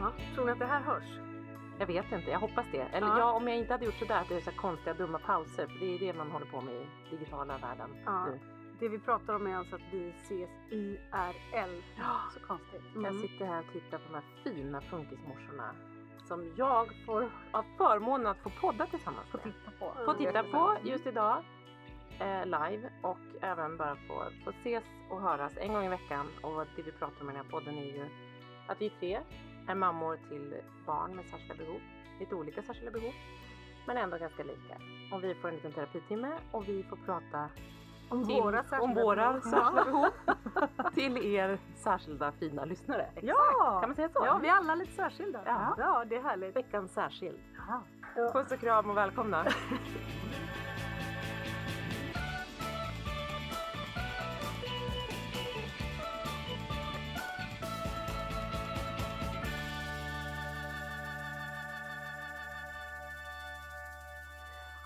Ja, tror ni att det här hörs? Jag vet inte, jag hoppas det. Eller Ja. ja, om jag inte hade gjort sådär, att det är så konstiga dumma pauser. För det är det man håller på med i digitala världen Ja. nu. Det vi pratar om är alltså att vi ses IRL. Ja. Så konstigt. Jag Mm. sitter här och tittar på de här fina funkismorsorna som jag får ha förmånen att få podda tillsammans Få med. titta på. Få titta på just idag eh, live och även bara få, få ses och höras en gång i veckan. Och det vi pratar om i den här podden är ju att vi tre är mammor till barn med särskilda behov. Lite olika särskilda behov, men ändå ganska lika. Och vi får en liten terapitimme och vi får prata Om till, våra särskilda om våra behov. särskilda behov till er särskilda fina lyssnare. Ja! Kan man säga så? Ja, vi är alla lite särskilda. Ja. ja det är härligt. Veckans särskild. Puss och kram och välkomna.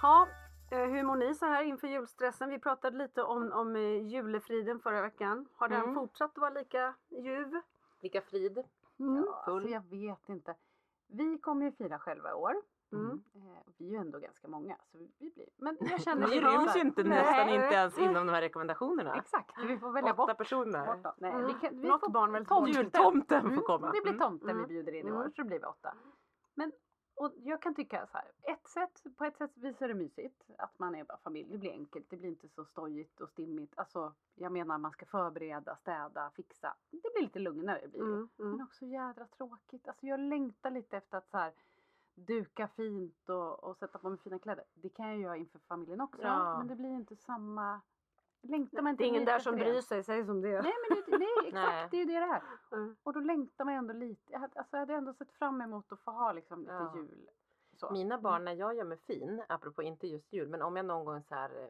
Ja, eh, hur mår ni så här inför julstressen? Vi pratade lite om, om eh, julefriden förra veckan. Har den Mm. fortsatt att vara lika ljuv? Lika frid. Mm. Ja, alltså jag vet inte. Vi kommer ju fira själva i år. Mm. Eh, vi är ju ändå ganska många. Så vi blir... Men jag känner... Ni ryms ju inte nästan inte ens inom de här rekommendationerna. Exakt, vi får välja Åtta bort. personer. bort. Nej, Mm. vi kan, vi Något får barn väl tomten. Jultomten får Mm, komma. Det blir Mm. tomten Mm. vi bjuder in i Mm. år, så då blir vi åtta. Men och jag kan tycka så här, ett sätt, på ett sätt visar det mysigt att man är bara familj. Det blir enkelt, det blir inte så stojigt och stimmigt. Alltså, jag menar man ska förbereda, städa, fixa. Det blir lite lugnare blir det. Mm. Men Mm. också jädra tråkigt. Alltså jag längtar lite efter att så här, duka fint och, och sätta på mig fina kläder. Det kan jag göra inför familjen också. Ja. Men det blir inte samma... Längtar man Det inte är ingen lite där efter som det? bryr sig, säg som det är. Nej men det, nej, exakt, Nej. det är ju det det är. Mm. Och då längtar man ändå lite. Jag hade, alltså jag hade ändå sett fram emot att få ha liksom lite Ja. jul. Så. Mina barn, när jag gör mig fin, apropå inte just jul, men om jag någon gång så här eh,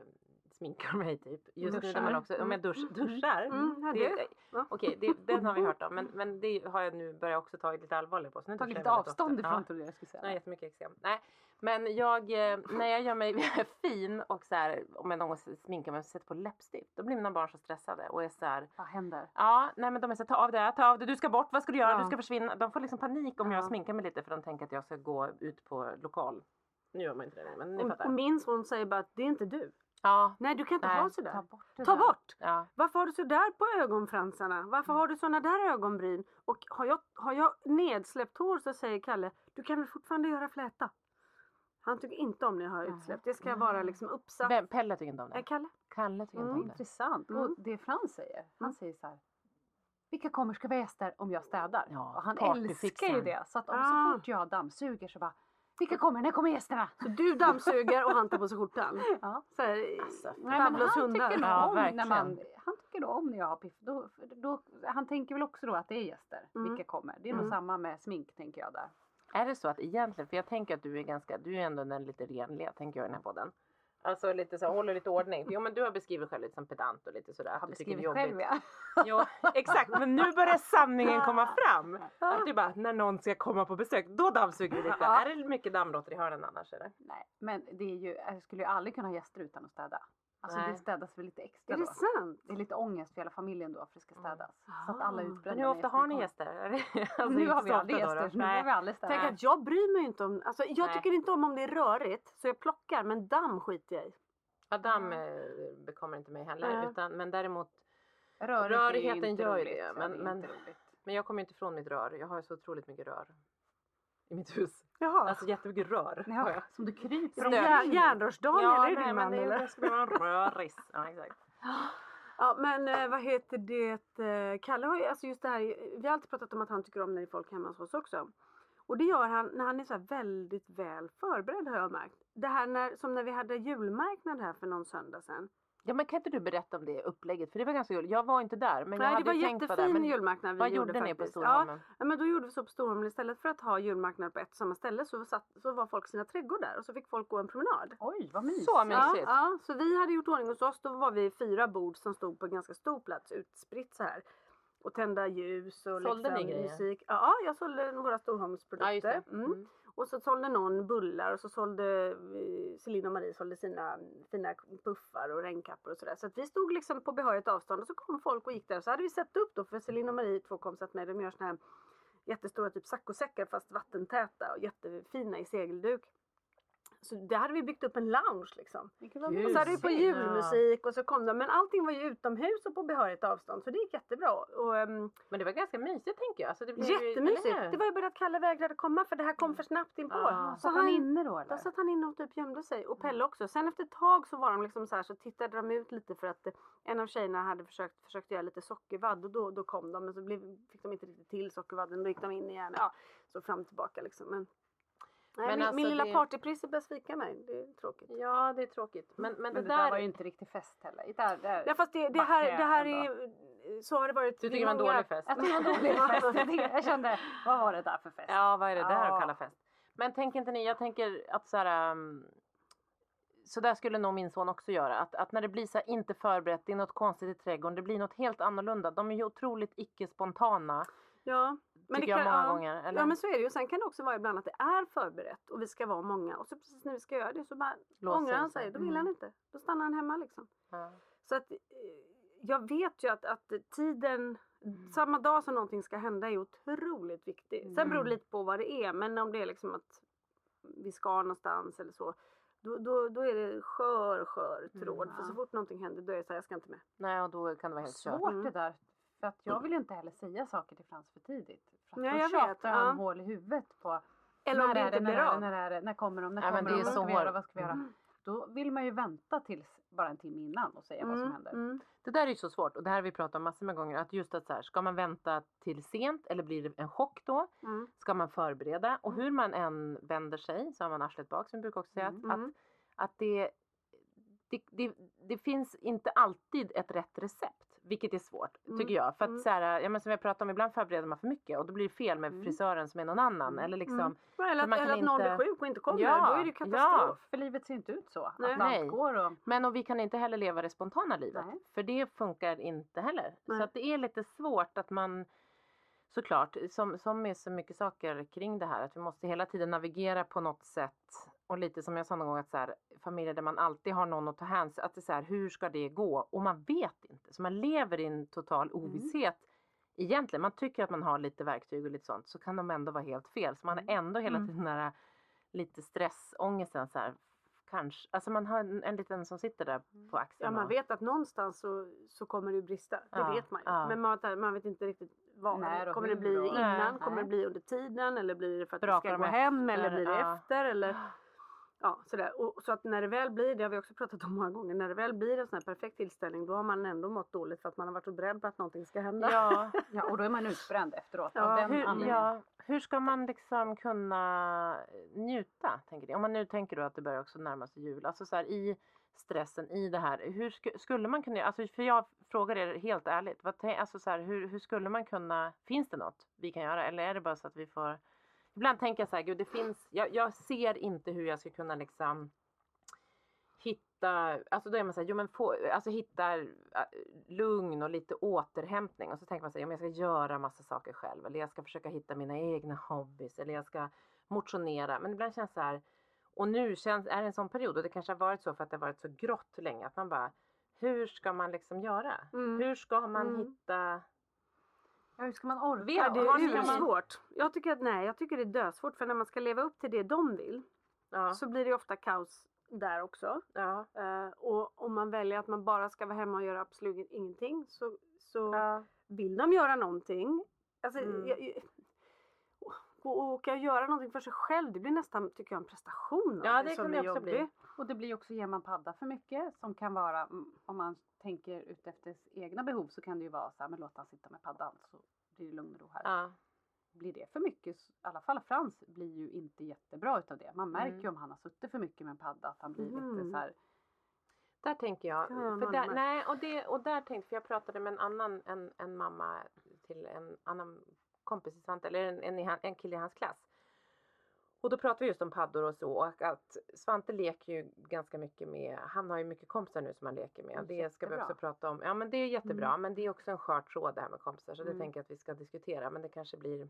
sminkar mig typ. Just nu när Duschar. också, om jag dusch, duschar. Mm, ja, det, det- ja. Okej, det, den har vi hört om. Men, men det har jag nu börjat också ta lite allvarligt på. Så nu Tagit duschar lite jag väldigt avstånd ifrån Ja. tror jag jag skulle säga. Har jättemycket eksem. Nej, men jag, eh, när jag gör mig fin och så här, om jag någon gång sminkar mig och sätter på läppstift, då blir mina barn så stressade och är så här, Vad händer? ja, nej men de är så här, ta av det, ta av det, du ska bort, vad ska du göra, Ja. du ska försvinna. De får liksom panik om jag Ja. sminkar mig lite för de tänker att jag ska gå ut på lokal. Nu gör man inte det, men ni Och, fattar. och min son säger bara att det är inte du. Ja, Nej, du kan inte Nej, ha sådär. Ta bort det Ta där. bort! ja. Varför har du sådär på ögonfransarna? Varför Mm. har du sådana där ögonbryn? Och har jag, har jag nedsläppt hår så säger Kalle, du kan väl fortfarande göra fläta? Han tycker inte om när jag har Nej. utsläppt. Det ska vara liksom uppsatt. Vem, Pelle tycker inte om Eh, det. Kalle? Kalle tycker inte Mm. om det. Intressant. Mm. Och det Frans säger, han Mm. säger så här. vilka kommer ska vara gäster om jag städar? Ja, och han älskar ju det. Så att om, Ah. så fort jag dammsuger så bara, vilka kommer? När kommer gästerna? Så du dammsuger och han tar på sig skjortan. Ja. Så här, Alltså, Nej, han hundar. tycker, nog Ja, om när man, han tycker då om när jag har piff. Då, då, han tänker väl också då att det är gäster, Mm. vilka kommer. Det är nog Mm. samma med smink tänker jag där. Är det så att egentligen, för jag tänker att du är ganska, du är ändå den lite renliga tänker jag i den här podden. Alltså lite så här, håller lite ordning. Jo men du har beskrivit själv lite som pedant och lite sådär. Har det beskrivit jobbigt. själv ja. Jo, exakt. Men nu börjar sanningen komma fram. Att du bara, när någon ska komma på besök, då dammsuger du lite. Ja. Är det mycket dammråttor i hörnen annars eller? Nej, men det är ju, jag skulle ju aldrig kunna ha gäster utan att städa. Alltså Nej. det städas väl lite extra Är då. det sant? Det är lite ångest för hela familjen då för det ska städas. Så att alla är utbrända. Men hur ofta har ni gäster? Är Alltså, nu har vi aldrig då gäster, då? nu har vi aldrig städat. Tänk att jag bryr mig inte om, alltså jag Nej. tycker inte om om det är rörigt så jag plockar men damm skiter jag i. Ja, damm eh, bekommer inte mig heller. Nej. Utan, men däremot, är rörigheten gör ju det, Ja, men- det är men- men jag kommer inte ifrån mitt rör. Jag har så otroligt mycket rör. I mitt hus. Jaha. Alltså jättemycket rör. Ja, jag. som du kryper Stök. järn, järnrörsdagen eller är din men man det, eller? det skulle vara en röris. Ja, exakt. Ja men eh, vad heter det, eh, Kalle har ju, alltså just det här, vi har alltid pratat om att han tycker om när det är folk hemma hos oss också. Och det gör han när han är så väldigt väl förberedd har jag märkt. Det här när, som när vi hade julmarknad här för någon söndag sedan. Ja men kan inte du berätta om det upplägget? För det var ganska kul. Jag var inte där men jag Nej det hade var tänkt vara jättefin där. Men julmarknad vi vad gjorde gjorde ni på faktiskt. Ja, Storholmen? Ja, men då gjorde vi så på Storholmen istället för att ha julmarknad på ett och samma ställe så, satt, så var folk i sina trädgårdar och så fick folk gå en promenad. Oj, vad mysigt. Så Ja, mysigt. ja, så vi hade gjort ordning hos oss. Då var vi fyra bord som stod på en ganska stor plats utspritt så här. Och tända ljus och Sålde liksom ni grejer? musik. Ja, jag sålde våra Storholmsprodukter. Ja, och så sålde någon bullar och så sålde eh, Celine och Marie sålde sina fina puffar och regnkappor och sådär. Så att vi stod liksom på behörigt avstånd och så kom folk och gick där. Så hade vi sett upp då för Celine och Marie, två kompisar med, de gör såna här jättestora typ saccosäckar fast vattentäta och jättefina i segelduk. Så där hade vi byggt upp en lounge liksom. Och så hade vi på julmusik och så kom de. Men allting var ju utomhus och på behörigt avstånd så det gick jättebra. Och, um, Men det var ganska mysigt tänker jag. Alltså, det blev ju- jättemysigt. hur? Det var ju bara att Kalle vägrade komma för det här kom för snabbt inpå. Ah. Så Satt han inne då eller? Då satt han inne och typ gömde sig. Och Pelle också. Sen efter ett tag så var de liksom så här så tittade de ut lite för att en av tjejerna hade försökt, försökt göra lite sockervadd och då, då kom de men så blev, fick de inte riktigt till sockervadden. Då gick de in igen. Ja, så fram och tillbaka liksom. Men, nej, Men min, alltså min lilla det- partyprisse börjar svika mig. Det är tråkigt. Ja det är tråkigt. Men, men, Men det, det där... där var ju inte riktigt fest heller. Där, där. Ja fast det, det, här, det här är, så har det varit. Du tycker det var en dålig fest? Jag tyckte det var en dålig fest. Jag, kände, vad var det där för fest? Ja vad är det där Ja. att kalla fest? Men tänk inte ni, jag tänker att så här, um, så där skulle nog min son också göra. Att, att när det blir så här inte förberett, det är något konstigt i trädgården, det blir något helt annorlunda. De är ju otroligt icke spontana. Ja. Men det jag kan, många ja. gånger. Eller? Ja men så är det ju. Sen kan det också vara ibland att det är förberett och vi ska vara många och så precis när vi ska göra det så bara Låser ångrar han sig. sig. Då vill Mm. han inte. Då stannar han hemma liksom. Ja. Så att eh, jag vet ju att, att tiden samma dag som någonting ska hända är otroligt viktig. Sen beror det Mm. lite på vad det är men om det är liksom att vi ska någonstans eller så. Då, då, då är det skör, skör tråd. Mm, För så fort någonting händer då är det så här, jag ska inte med. Nej och då kan det vara helt kört. Svårt Mm. det där. För att jag vill ju inte heller säga saker till Frans för tidigt. För då jag tjatar vet, han ja. hål i huvudet på Eller när det är inte när är det. När är det? När kommer de? När Ja, men kommer det de? är Vad så ska vi göra? Vad ska vi göra? Mm. Då vill man ju vänta tills bara en timme innan och säga vad som Mm, händer. mm. Det där är ju så svårt och det här har vi pratat om massor med gånger. Att just att så här, ska man vänta till sent eller blir det en chock då? Mm. Ska man förbereda? Och hur man än vänder sig så har man arslet bak som vi brukar också säga. Mm. Att, Mm. att, att det, det, det, det finns inte alltid ett rätt recept. Vilket är svårt Mm. tycker jag. För att Mm. så här, ja, men som jag pratar om, ibland förbereder man för mycket och då blir det fel med Mm. frisören som är någon annan. Mm. Eller liksom, Mm. Eller, För att, man eller att någon inte- blir sjuk och inte kommer. Ja, Då är det katastrof. För livet ser inte ut så. Nej. Att Nej. går och... Men och vi kan inte heller leva det spontana livet. Nej. För det funkar inte heller. Nej. Så att det är lite svårt att man såklart, som, som med så mycket saker kring det här, att vi måste hela tiden navigera på något sätt. Och lite som jag sa någon gång, att så här, familjer där man alltid har någon att ta hänsyn att det är så här, hur ska det gå? Och man vet inte. Så man lever i en total ovisshet. Egentligen, man tycker att man har lite verktyg och lite sånt, så kan de ändå vara helt fel. Så man har ändå hela Mm. tiden den här lite stressångesten så här, kanske, alltså man har en, en liten som sitter där på axeln. Ja, man och- vet att någonstans så, så kommer det brista. Det Ja, vet man ju. ja. Men man, man vet inte riktigt vad. Och kommer det bli innan? Nej. Kommer det bli under tiden? Eller blir det för att Brakar vi ska gå hem? Eller blir det Ja. efter? Eller... Ja, sådär. Och, så att när det väl blir, det har vi också pratat om många gånger, när det väl blir en sån här perfekt tillställning då har man ändå mått dåligt för att man har varit så beredd på att någonting ska hända. Ja, Ja, och då är man utbränd efteråt. Ja, hur, ja, hur ska man liksom kunna njuta? Tänker jag. Om man nu tänker då att det börjar också närma sig jul. Alltså så här, i stressen, i det här. Hur sk- skulle man kunna, alltså för jag frågar er helt ärligt. Vad alltså så här, hur, hur skulle man kunna, finns det något vi kan göra? Eller är det bara så att vi får Ibland tänker jag så här, gud det finns, jag, jag ser inte hur jag ska kunna liksom hitta, alltså då är man så här, jo men få, alltså hitta äh, lugn och lite återhämtning och så tänker man så här, ja, men jag ska göra massa saker själv eller jag ska försöka hitta mina egna hobbys eller jag ska motionera men ibland känns det så här och nu känns, är det en sån period och det kanske har varit så för att det har varit så grått länge att man bara hur ska man liksom göra? Mm. Hur ska man Mm. hitta Ja, hur ska man orka? Ja, det är ni- ju svårt. Jag tycker att nej, jag tycker det är dödsvårt för när man ska leva upp till det de vill Ja, så blir det ofta kaos där också. ja, Eh, och om man väljer att man bara ska vara hemma och göra absolut ingenting så, så ja. vill de göra någonting. Alltså, Mm. jag, jag, gå och åka och göra någonting för sig själv det blir nästan tycker jag en prestation Ja, det det också bli. Och det blir också, ger man padda för mycket som kan vara, mm, om man tänker ut efter egna behov så kan det ju vara så här, men låt han sitta med paddan så blir det lugn och ro här. ja. Blir det för mycket, i alla fall Frans blir ju inte jättebra utav det. Man märker Mm. ju om han har suttit för mycket med en padda att han blir lite Mm. så här, Där tänker jag. För där, nej, och, det, och där tänkte, för jag pratade med en annan en, en mamma till en annan kompis eller en, en, en kille i hans klass. Och då pratade vi just om paddor och så och att Svante leker ju ganska mycket med, han har ju mycket kompisar nu som han leker med. Det ska vi Jättebra. också prata om. Ja men det är jättebra men det är också en skör tråd det här med kompisar så det Mm. tänker jag att vi ska diskutera men det kanske blir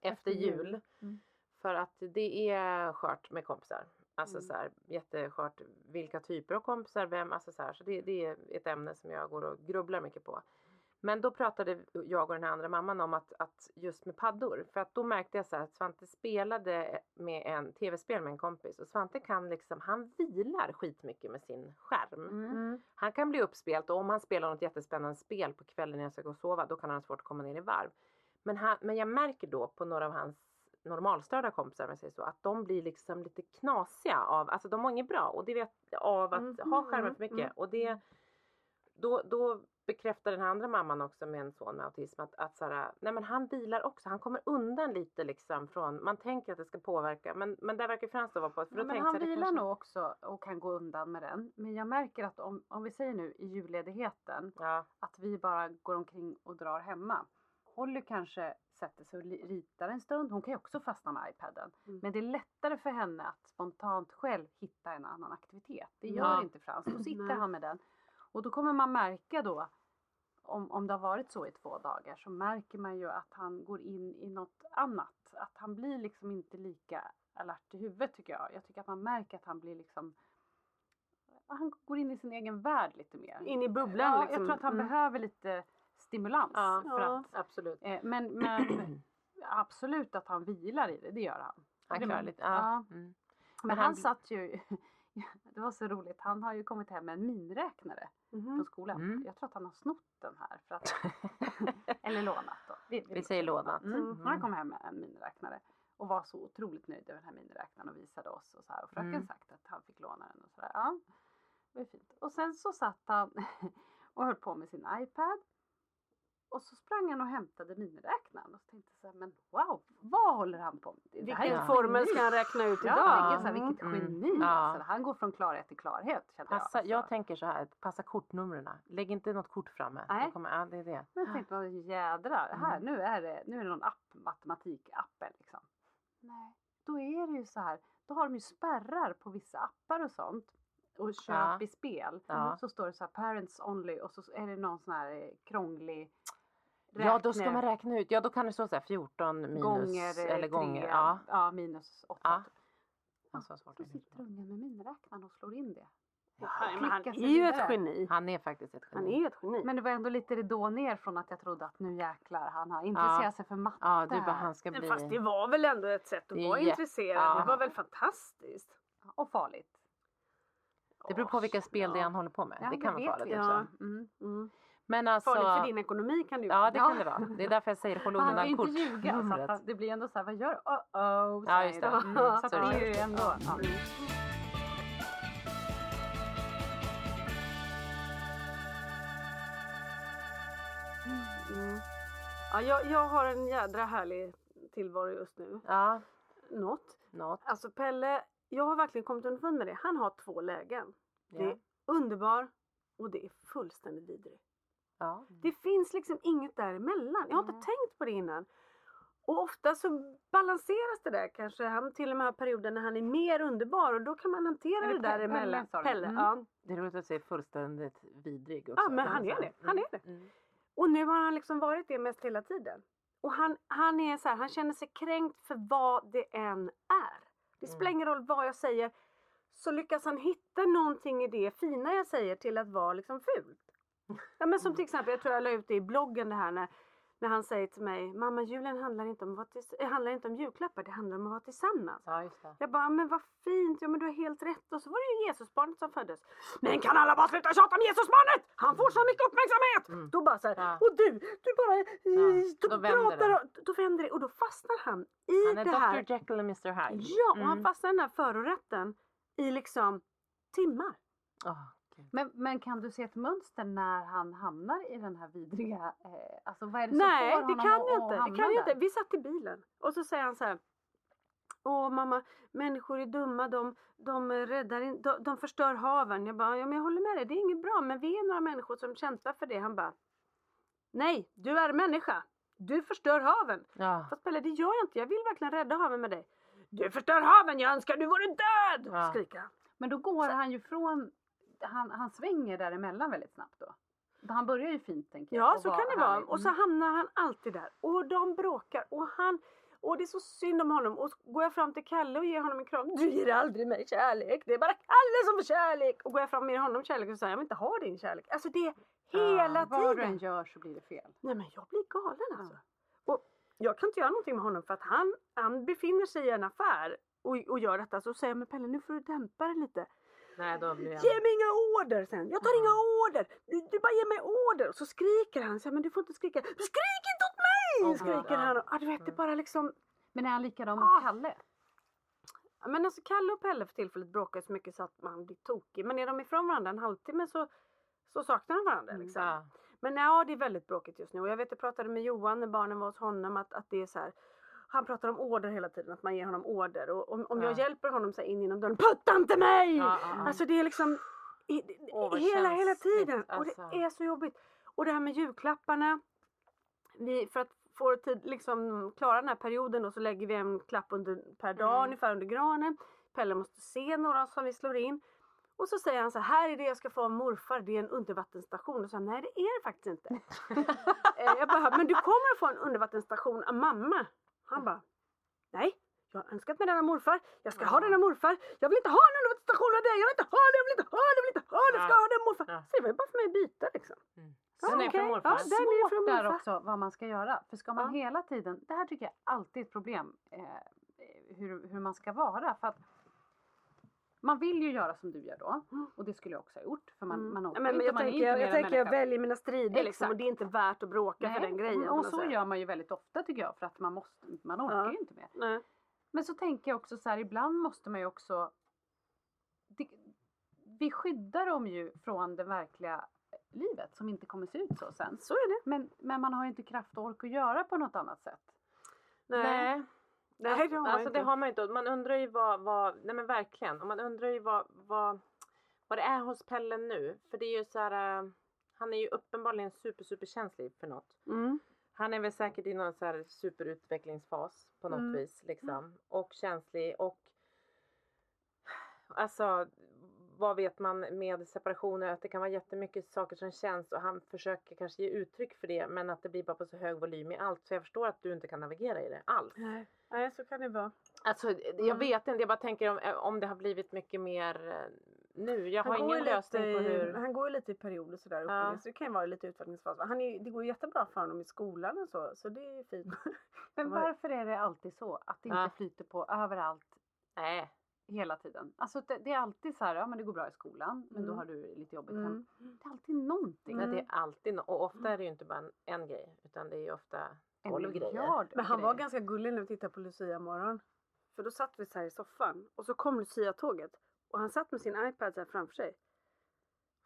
efter, jul. Mm. För att det är skört med kompisar. Alltså Mm. så här, jätteskört vilka typer av kompisar, vem, alltså så här. Så det, det är ett ämne som jag går och grubblar mycket på. Men då pratade jag och den här andra mamman om att, att just med paddor, för att då märkte jag så här att Svante spelade med en tv-spel med en kompis och Svante kan liksom, han vilar skitmycket med sin skärm. mm. Han kan bli uppspelt och om han spelar något jättespännande spel på kvällen när jag ska gå och sova då kan han ha svårt att komma ner i varv. Men, han, men jag märker då på några av hans normalstörda kompisar om jag säger så, att de blir liksom lite knasiga av, alltså de mår inget bra och det vet av att Mm, ha skärmen mm, för mycket mm. och det då, då bekräftar den här andra mamman också med en son med autism att, att här, nej men han vilar också, han kommer undan lite liksom från, man tänker att det ska påverka men, men där verkar Frans då vara på, för då men han vilar kanske- nog också och kan gå undan med den. Men jag märker att om, om vi säger nu i julledigheten Ja, att vi bara går omkring och drar hemma. Holly kanske sätter sig och ritar en stund. Hon kan ju också fastna med iPaden. Mm. Men det är lättare för henne att spontant själv hitta en annan aktivitet. Det gör Ja. inte Frans. Då sitter han med den. Och då kommer man märka då, om, om det har varit så i två dagar, så märker man ju att han går in i något annat. Att han blir liksom inte lika alert i huvudet tycker jag. Jag tycker att man märker att han blir liksom han går in i sin egen värld lite mer. In i bubblan Ja, liksom. jag tror att han Mm. behöver lite stimulans. Ja. För Ja. att, absolut. eh, men, men absolut att han vilar i det, det gör han. Han klarar lite, ja. Mm. Men, Men han, han- satt ju, det var så roligt, han har ju kommit hem med en miniräknare Mhm. från skolan. Mm. Jag tror att han har snott den här. För att, eller lånat då. Vi säger lånat. Mm. Mm. Han kom hem med en miniräknare och var så otroligt nöjd över den här miniräknaren och visade oss och så här. Och fröken Mm. sagt att han fick låna den och sådär. Ja, det var fint. Och sen så satt han och höll på med sin iPad. Och så sprang han och hämtade miniräknaren och så tänkte jag så här, men wow, vad håller han på med? Det här är Vilken formel ska han räkna ut Ja, idag? jag tänker så här, vilket Mm. geni. Ja. Alltså, han går från klarhet till klarhet kände Passa, jag. jag tänker så här, passa kortnumren. Lägg inte något kort framme. Nej. Kommer, ja, det är det. Men jag tänkte, jädrar, här, Mm. nu är det, nu är det någon app, matematikappen liksom. Nej, då är det ju så här, då har de ju spärrar på vissa appar och sånt. Och köp Ja. i spel. Ja. Så står det så här parents only och så är det någon sån här eh, krånglig Ja, då ska man räkna ut. Ja, då kan det stå så här 14 minus gånger eh, eller gånger. tre, Ja. ja, minus åtta. Ja. typ. Alltså, svårt att sitter ungen med miniräknaren och slår in det. Ja, han är ju ett geni. Han är faktiskt ett Han geni. är ju ett geni. Men det var ändå lite ridå ner från att jag trodde att nu jäklar, han har intresserat sig för matte. Ja, du bara han ska Men bli... fast det var väl ändå ett sätt att Det är vara intresserad. ja. Det var väl fantastiskt. Och farligt. Det beror på vilka spel det är han håller på med. Ja, det kan det vara farligt vi. också. Ja. Mm. Mm. Men alltså, Farligt för din ekonomi kan det ju ja vara. det kan det vara. Det är därför jag säger håll undan kan ju inte ljuga. Så att det blir ändå så här, vad gör du? Oh, oh, Ja, just det. Mm. Mm, Så det det. är ju ändå. Ja. Mm. Ja, jag, jag har en jädra härlig tillvaro just nu. Ja, Något. något. Alltså Pelle, jag har verkligen kommit underfund med det. Han har två lägen. Det Ja. är underbar och det är fullständigt vidrig. Ja. Det finns liksom inget däremellan. Jag har inte tänkt på det innan. Och ofta så balanseras det där kanske. Han till och med har perioder när han är mer underbar och då kan man hantera det det, Pe- däremellan. Pelle? Pelle, Mm. ja. Det är roligt att säga fullständigt vidrig också. Ja, men han är det. Han är det. Mm. Och nu har han liksom varit det mest hela tiden. Och han, han är så här, han känner sig kränkt för vad det än är. Det spelar Mm. ingen roll vad jag säger. Så lyckas han hitta någonting i det fina jag säger till att vara liksom fult. Ja men som till exempel, jag tror jag la ut det i bloggen det här när, när han säger till mig, mamma julen handlar inte, om tills- eh, handlar inte om julklappar, det handlar om att vara tillsammans. Ja, just det. Jag bara, men vad fint, ja men du har helt rätt. Och så var det ju Jesusbarnet som föddes. Men kan alla bara sluta tjata om Jesusbarnet? Han får så mycket uppmärksamhet! Mm. Då bara så här, Ja. och du, du bara eh, Ja, då pratar det. och, då vänder det och då fastnar han i Han är det här. Dr Jekyll och Mr Hyde. Ja, och han Mm. fastnar i den här förorätten i liksom timmar. Gud. Men, men kan du se ett mönster när han hamnar i den här vidriga... Eh, alltså vad är det som Nej, får det honom kan att, jag att inte. Det kan jag inte. Vi satt i bilen och så säger han så här. Åh mamma, människor är dumma, de, de, räddar in, de, de förstör haven. Jag bara, ja men jag håller med dig, det är inget bra, men vi är några människor som kämpar för det. Han bara, nej, du är människa. Du förstör haven. Ja. Fast Pelle, det gör jag inte. Jag vill verkligen rädda haven med dig. Du förstör haven, jag önskar du vore död! Ja. Skriker han. Men då går han ju från... Han, han svänger däremellan väldigt snabbt då. Han börjar ju fint tänker jag. Ja, så kan det vara. Och så Mm. hamnar han alltid där. Och de bråkar. Och han... Och det är så synd om honom. Och går jag fram till Kalle och ger honom en kram. Du ger aldrig mig kärlek. Det är bara Kalle som får kärlek. Och går jag fram och ger honom kärlek och säger jag vill inte ha din kärlek. Alltså det är hela Ja, Vad du än tiden. gör så blir det fel. Nej men jag blir galen alltså. Och jag kan inte göra någonting med honom för att han, han befinner sig i en affär och, och gör detta. Så säger jag men Pelle nu får du dämpa dig lite. Nej, då blir jag... Ge mig inga order sen. Jag tar inga order. Du, du bara ger mig order. Och så skriker han. Så här, men du får inte skrika. Du skrik inte åt mig! Gud, skriker ja. han. Och, ah, du vet det bara liksom. Men är han likadan Ah. mot Kalle? Ja, Men alltså Kalle och Pelle för tillfället bråkar så mycket så att man blir tokig. Men är de ifrån varandra en halvtimme så, så saknar de varandra. Mm, Liksom. Ja. Men ja, det är väldigt bråkigt just nu. Och jag vet, jag pratade med Johan när barnen var hos honom att, att det är så här. Han pratar om order hela tiden, att man ger honom order. Och om, om jag Ja. hjälper honom så in genom dörren, putta inte mig! Ja, ja. Alltså det är liksom i, vad hela, hela tiden. Och alltså. det är så jobbigt. Och det här med julklapparna. Vi, för att få tid, liksom, klara den här perioden då, så lägger vi en klapp under, per dag Mm. ungefär under granen. Pelle måste se några som vi slår in. Och så säger han så här, är det jag ska få av morfar, det är en undervattensstation. Och så nej det är det faktiskt inte. Eh, jag bara, men du kommer att få en undervattensstation av mamma. Han bara, nej. Jag har önskat mig den av morfar. Jag ska ha den av morfar. Jag vill inte ha en undervattensstation av dig. Jag vill inte ha den, jag vill inte ha den, jag vill inte ha den. Jag ska ha den morfar. Ja. Så det var ju bara för mig att byta liksom. Mm. Ja, Den är okej. från morfar. Ja, den är från Svårt där morfar. också vad man ska göra. För ska man Ja. hela tiden, det här tycker jag alltid är ett problem. Eh, hur, hur man ska vara. För att man vill ju göra som du gör då. Mm. Och det skulle jag också ha gjort. För man, Mm. man Ja, orkar men, men jag man tänker, jag, jag, än tänker jag väljer mina strider liksom, och det är inte värt att bråka för Nej, den grejen. på Och så sätt. gör man ju väldigt ofta tycker jag. För att man måste, man orkar Ja. ju inte mer. Nej. Men så tänker jag också så här, ibland måste man ju också... Det, vi skyddar dem ju från det verkliga livet som inte kommer se ut så sen. Så är det. Men, men man har ju inte kraft och ork att göra på något annat sätt. Nej, Nej. Nej det har man alltså inte. det har man inte. Man undrar ju vad, vad nej men verkligen. Och man undrar ju vad, vad, vad det är hos Pelle nu. För det är ju så här, äh, han är ju uppenbarligen super, super känslig för något. Mm. Han är väl säkert i någon så här superutvecklingsfas på något Mm. vis liksom. Och känslig och alltså vad vet man med separationer att det kan vara jättemycket saker som känns och han försöker kanske ge uttryck för det men att det blir bara på så hög volym i allt så jag förstår att du inte kan navigera i det alls. Nej. Nej, så kan det vara. Alltså jag Mm. vet inte, jag bara tänker om, om det har blivit mycket mer eh, nu. Jag har går ingen ju lösning lite, på i- hur... Han går ju lite i perioder sådär upp och Ja. så det kan ju vara lite utvecklingsfas. Han är, det går jättebra för honom i skolan och så, så det är ju fint. Men varför är det alltid så att det inte Ja. flyter på överallt Nej. Hela tiden. Alltså det, det är alltid så här, ja men det går bra i skolan men då Mm. har du lite jobbigt Mm. hem. Det är alltid någonting. Nej, det är alltid no- och ofta är det ju inte bara en, en grej utan det är ju ofta En tolv grejer. Men han var ganska gullig när vi tittade på Lucia morgon. För då satt vi så här i soffan och så kom Lucia-tåget. Och han satt med sin iPad så här framför sig.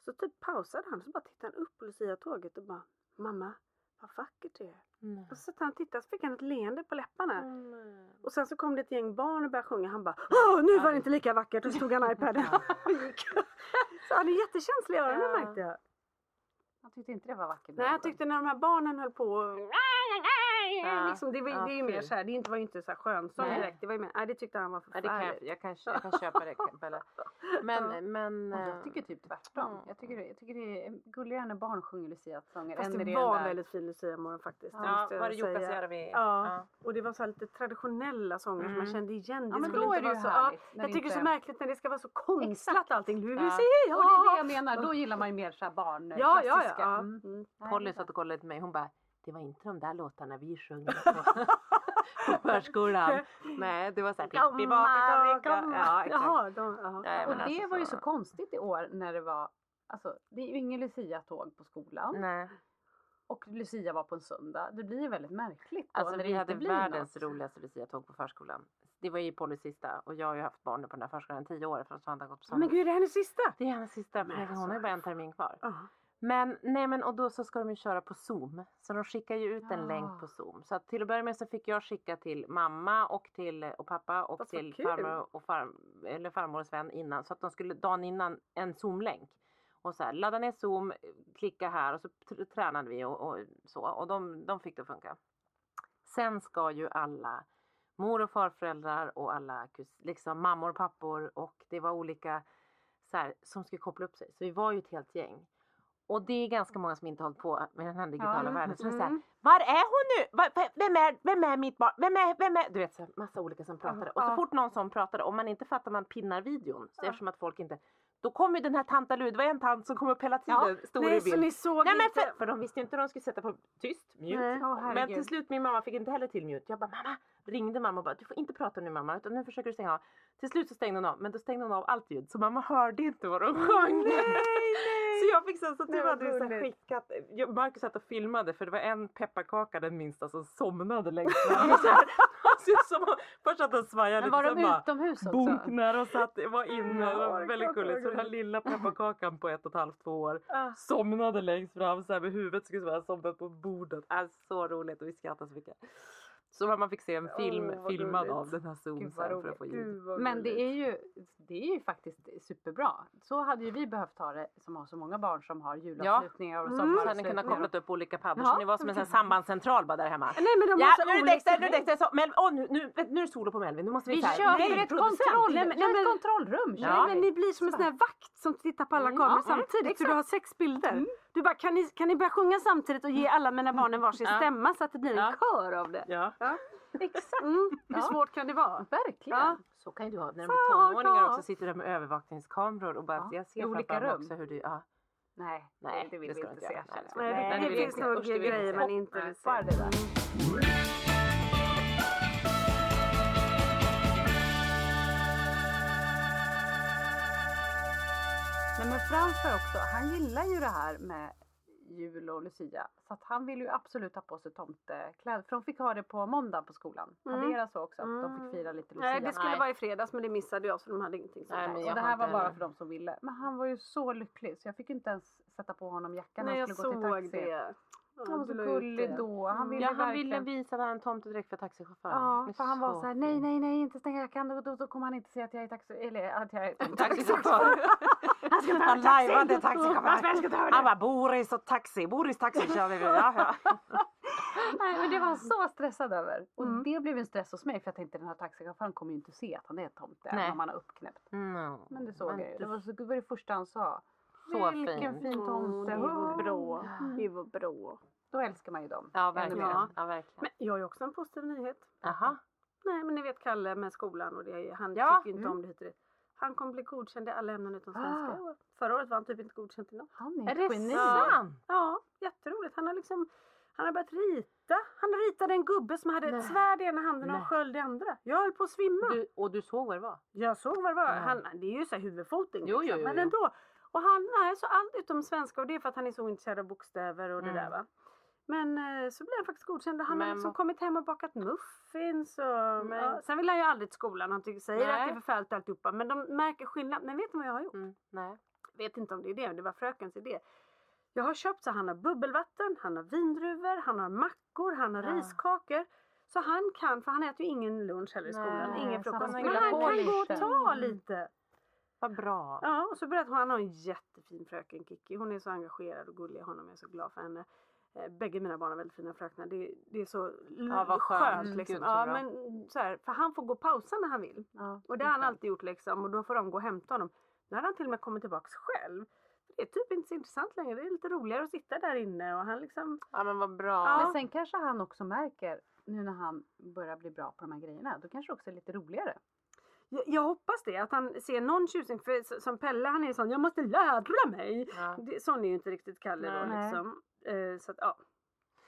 Så typ pausade han så bara tittade han upp på Lucia-tåget och bara Mamma, vad vackert det är. Nej. Och så satt han och tittade så fick han ett leende på läpparna. Mm. Och sen så kom det ett gäng barn och började sjunga. Han bara Åh, nu var det inte lika vackert. Och så tog han iPaden och gick. Så han är jättekänslig i öronen Ja. märkte jag. Han tyckte inte det var vackert. Nej, jag tyckte när de här barnen höll på och... Ja. Liksom, det, var, Ja, det är ju mer så här, det inte- var ju inte så här skönsång Nej. direkt. Det, var ju mer, nej, det tyckte han var Ja, det kan jag, förfärligt. jag, kan, jag kan köpa det Bella. Men, men... Och eh, jag tycker typ tvärtom. Mm. Jag, tycker, det- jag tycker det är gulligare när barn sjunger Lucia-sånger Fast det den var väldigt fin Lucia-morgon faktiskt. det Ja, jag var det säga. Jukkasjärvi? Ja. och det var så här lite traditionella sånger som man Mm. kände igen. Ja, men då är det ju så, härligt. Ja, jag det tycker det är så märkligt när det ska vara så konstlat allting. Lucia! Ja. Och det är det jag menar, då gillar man ju mer såhär barn, Ja, ja, ja. klassiska. ja. Mm. Mm. Polly det satt och kollade på mig. Hon bara, det var inte de där låtarna vi sjöng på, på förskolan. Nej, det var såhär Pippi baka kaka. Ja, exakt. Jaha, de, jaha. Nej, Och det alltså var ju så- så konstigt i år när det var, alltså det är ju ingen Lucia-tåg på skolan Nej, och Lucia var på en söndag. Det blir ju väldigt märkligt då alltså vi hade världens något. roligaste Lucia-tåg på förskolan. Det var ju Pollys sista och jag har ju haft barn på den här förskolan i tio år för att Svante har gått på Men gud, är det hennes sista? Det är hennes sista, Men men hon alltså, har ju bara en termin kvar. Ja. Men nej men och då så ska de ju köra på zoom. Så de skickar ju ut en Ja. länk på zoom. Så till att börja med så fick jag skicka till mamma och till och pappa och vad till farmor och far, eller farmor och Sven innan. Så att de skulle dagen innan en zoom-länk. Och så här, ladda ner zoom, klicka här och så tr- tränade vi och, och så. Och de, de fick det att funka. Sen ska ju alla mor och farföräldrar och alla kus- liksom mammor och pappor och det var olika så här, som skulle koppla upp sig. Så vi var ju ett helt gäng. Och det är ganska många som inte har hållit på med den här digitala Ja. världen. Så så här, Mm. var är hon nu? Vem är, vem är mitt barn? Vem är, vem är? Du vet, så här, massa olika som pratade. Och så fort någon som pratade, om man inte fattar man pinnar videon. Så Ja. eftersom att folk inte... Då kom ju den här tantalud, det var en tant som kom upp hela tiden, Ja. stor i Nej, så bild. ni såg Nej men inte? för, för de visste ju inte hur de skulle sätta på tyst, mute. Nej. Åh, Men till slut min mamma fick inte heller till mute. Jag bara mamma, ringde mamma och bara du får inte prata nu mamma utan nu försöker du stänga av. Till slut så stängde hon av men då stängde hon av allt ljud så mamma hörde inte vad de sjöng. Så jag fick så, så Nej, du hade ju så skickat, Marcus satt och filmade för det var en pepparkaka den minsta som somnade längst fram. Som, först att den svajade lite var sen de bara utomhus också? bunknar och satt, var inne. Det var väldigt gulligt. Så den här lilla pepparkakan på ett och ett halvt, två år Ah. somnade längst fram så här med huvudet skulle vara somnat på bordet. Äh, så roligt och vi skrattade så mycket. Så mamma fick se en film vad filmad gulligt. av den här sen för att roligt. få ljud. Men det är, ju, det är ju faktiskt superbra. Så hade ju vi behövt ha det som har så många barn som har julavslutningar och Mm. Så hade ni sommaravslutningar. kunnat koppla upp olika paddor Ja, så ni var som en sån sambandscentral bara där hemma. Nej men de Ja, nu är det Dexter, nu är det. Så, Mel, åh, nu, nu, nu är det solo på Melvin. Nu måste vi, Vi så här- köper Nej, ett, kontroll, Nej, men- ett men- kontrollrum. Ja. Nej men ni blir som en sån här vakt som tittar på alla Mm, kameror ja, mm, samtidigt så du har sex bilder. Du bara kan ni, kan ni börja sjunga samtidigt och ge alla mina barn en varsin Ja. stämma så att det blir en kör av det? Ja. Exakt. Mm. Hur svårt kan det vara? Verkligen. Så kan du ha när de blir tonåringar också. Sitter där med övervakningskameror och bara Ja, jag ser i olika rum. också hur du, ja. Nej, Nej, det, vill det vi inte se. Nej, det. Nej, det det finns nog grejer man inte vill se. Hoppar det där. Nej, men Frans var också, han gillar ju det här med jul och Lucia. Så att han vill ju absolut ha på sig tomtekläder. För de fick ha det på måndag på skolan. Mm. Hade era så också? Att de Mm. fick fira lite Lucia? Nej det skulle Nej. vara i fredags men det missade jag så de hade ingenting sånt Nej, Och det här var bara för de som ville. Men han var ju så lycklig så jag fick ju inte ens sätta på honom jackan när han skulle gå till såg taxi. det. Han var så gullig då. Han Mm. ville Ja, han ville verkligen... visa att han hade en tomtedräkt för taxichauffören. Ja, för han var så här, nej, nej, nej, inte stänga jackan, då, då, då kommer han inte se att jag är taxi, eller att jag är Taxichaufför. Han ska ta Han lajvade taxichauffören. ta Han bara Boris och taxi, Boris taxi kör vi. Ja, ja. Nej, men det var han så stressad över. Och Mm. det blev en stress hos mig för jag tänkte den här taxichauffören kommer ju inte se att han är tomte Nej. även om han har uppknäppt. No. Men det såg jag ju. du- Det var, så, det var det första han sa. Så Vilken fint. fin tomte. Oh. bra. Det var bra. Då älskar man ju dem. Ja, verkligen. Ja. Ja, verkligen. Men jag har ju också en positiv nyhet. Aha. Nej men ni vet Kalle med skolan och det, han Ja. tycker ju inte Mm. om det hit och dit. Han kommer bli godkänd i alla ämnen utom Ah. svenska år. Förra året var han typ inte godkänd i något. Han är, Är det ett geni. sant? Ja, jätteroligt. Han har liksom Han har börjat rita. Han ritade en gubbe som hade Nej. ett svärd i ena handen och en sköld i andra. Jag höll på att svimma. Du, och du såg vad det var? Jag såg vad det var. Ja. Han, det är ju så här huvudfoting. Jo, liksom. jo, jo, Men jo. ändå. Och han är så allt utom svenska och det är för att han är så intresserad av bokstäver och det Mm. där va. Men eh, så blev han faktiskt godkänd och han har Men liksom vad- kommit hem och bakat muffins och Men- ja. Sen vill han ju aldrig till skolan. Han tycker, säger att det Nej. är förfärligt alltihopa. Men de märker skillnad. Men vet ni vad jag har gjort? Mm, nej. vet inte om det är det, det var frökens idé. Jag har köpt så han har bubbelvatten, han har vindruvor, han har mackor, han har Ja. riskakor. Så han kan, för han äter ju ingen lunch heller i skolan, Nej, ingen frukost. han Men han kan gå och ta lite. Vad bra. Ja, och så berättade hon, han har en jättefin fröken Kiki. Hon är så engagerad och gullig honom, jag är så glad för henne. Eh, Bägge mina barn har väldigt fina fröknar. Det, det är så Ja, vad skönt. skönt. Mm, liksom. gud, så ja, men, så här, för han får gå och pausa när han vill. Ja, Och det har han alltid gjort liksom och då får de gå och hämta honom. Nu har han till och med kommit tillbaks själv. Det är typ inte så intressant längre. Det är lite roligare att sitta där inne och han liksom... Ja men vad bra. Ja. Men sen kanske han också märker nu när han börjar bli bra på de här grejerna. Då kanske det också är lite roligare. Jag, jag hoppas det, att han ser någon tjusning. För som Pelle han är sån, jag måste lära mig. Ja. Det, sån är ju inte riktigt Kalle då Nej. liksom. Eh, så att, ja.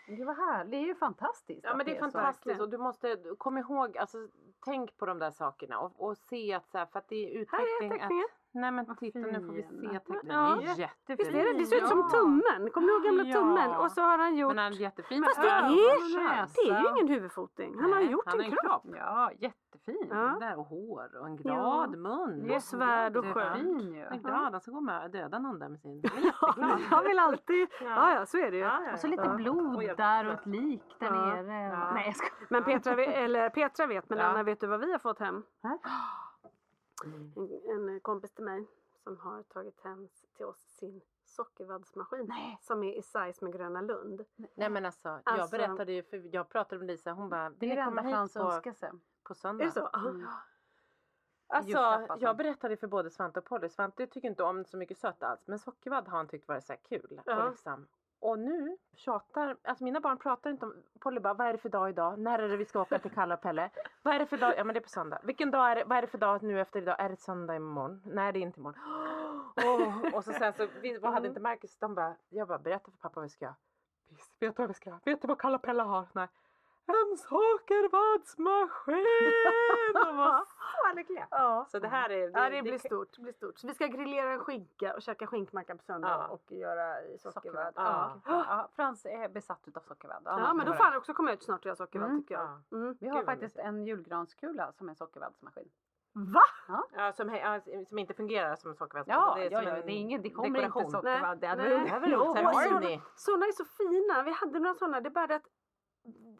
Det var härligt. Det är ju fantastiskt. Ja men det är så. fantastiskt verkligen. och du måste kom ihåg, alltså tänk på de där sakerna och, och se att så här, för att det är Här är utveckling. teckningen. Nej men Vad titta nu får vi se teckningen. Ja. Det är jättefin. Visst är det? Det ser ut som Ja. tummen. Kommer du ihåg gamla Ja. tummen? Och så har han gjort... Men han är jättefin. Fast det är, det är ju ingen huvudfoting. Han har gjort han en kropp. Ja, jättefin. Ja. Där och hår och en glad mun. Och svärd och Jättefin. skönt. Fin ju. Han är glad, han ska gå med och döda någon där med sin... Han är. Han vill alltid... Ja. Ja, ja, så är det ju. Ja, ja, Och så ja. lite Ja. blod där och ett lik där Ja. nere. Ja. Nej jag skojar. Men Petra, eller Petra vet, men Ja. Anna vet du vad vi har fått hem? Mm. En, en kompis till mig som har tagit hem till oss sin sockervaddsmaskin Nej. som är i size med Gröna Lund. Nej men alltså, jag Alltså- berättade ju, för jag pratade med Lisa, hon bara, Det vill är ni det komma enda hit på, önskar sig. på Är söndag? det så? Mm. Alltså, Julklapp alltså. jag berättade för både Svante och Polly. Svante tycker inte om så mycket sött alls, men sockervadd har han tyckt varit så här kul. Ja. Och, liksom, och nu tjatar, alltså mina barn pratar inte om, Polly bara, vad är det för dag idag? När är det vi ska åka till Kalle och Pelle? Vad är det för dag? Ja men det är på söndag. Vilken dag är det? Vad är det för dag nu efter idag? Är det söndag imorgon? Nej det är inte imorgon. Åh, och så sen så, vi vad hade Mm. inte Marcus, de bara, jag bara berätta för pappa vad vi ska göra. Vet du vad vi ska göra? Vet du vad Kalle och Pelle har? Nej. En sockervaddsmaskin! Var så lyckliga. Ja. Så det här är... Ja, det blir stort. Det blir stort. Så vi ska grillera en skinka och käka skinkmacka på söndag Ja. och göra sockervadd. Ja. Ja. Ja, Frans är besatt utav sockervadd. Ja, men då får han också komma ut snart och göra sockervadd Mm. tycker jag. Ja. Mm. Vi har Gud, vad faktiskt en julgranskula som är sockervaddsmaskin. Va? Ja, som, som inte fungerar som sockervadd. Ja, det är ja, ja, en det är ingen, det kommer dekoration. inte sockervadd. Det hade. Det. Ceremoni. Sådana är så fina. Vi hade några sådana. Det är bara det att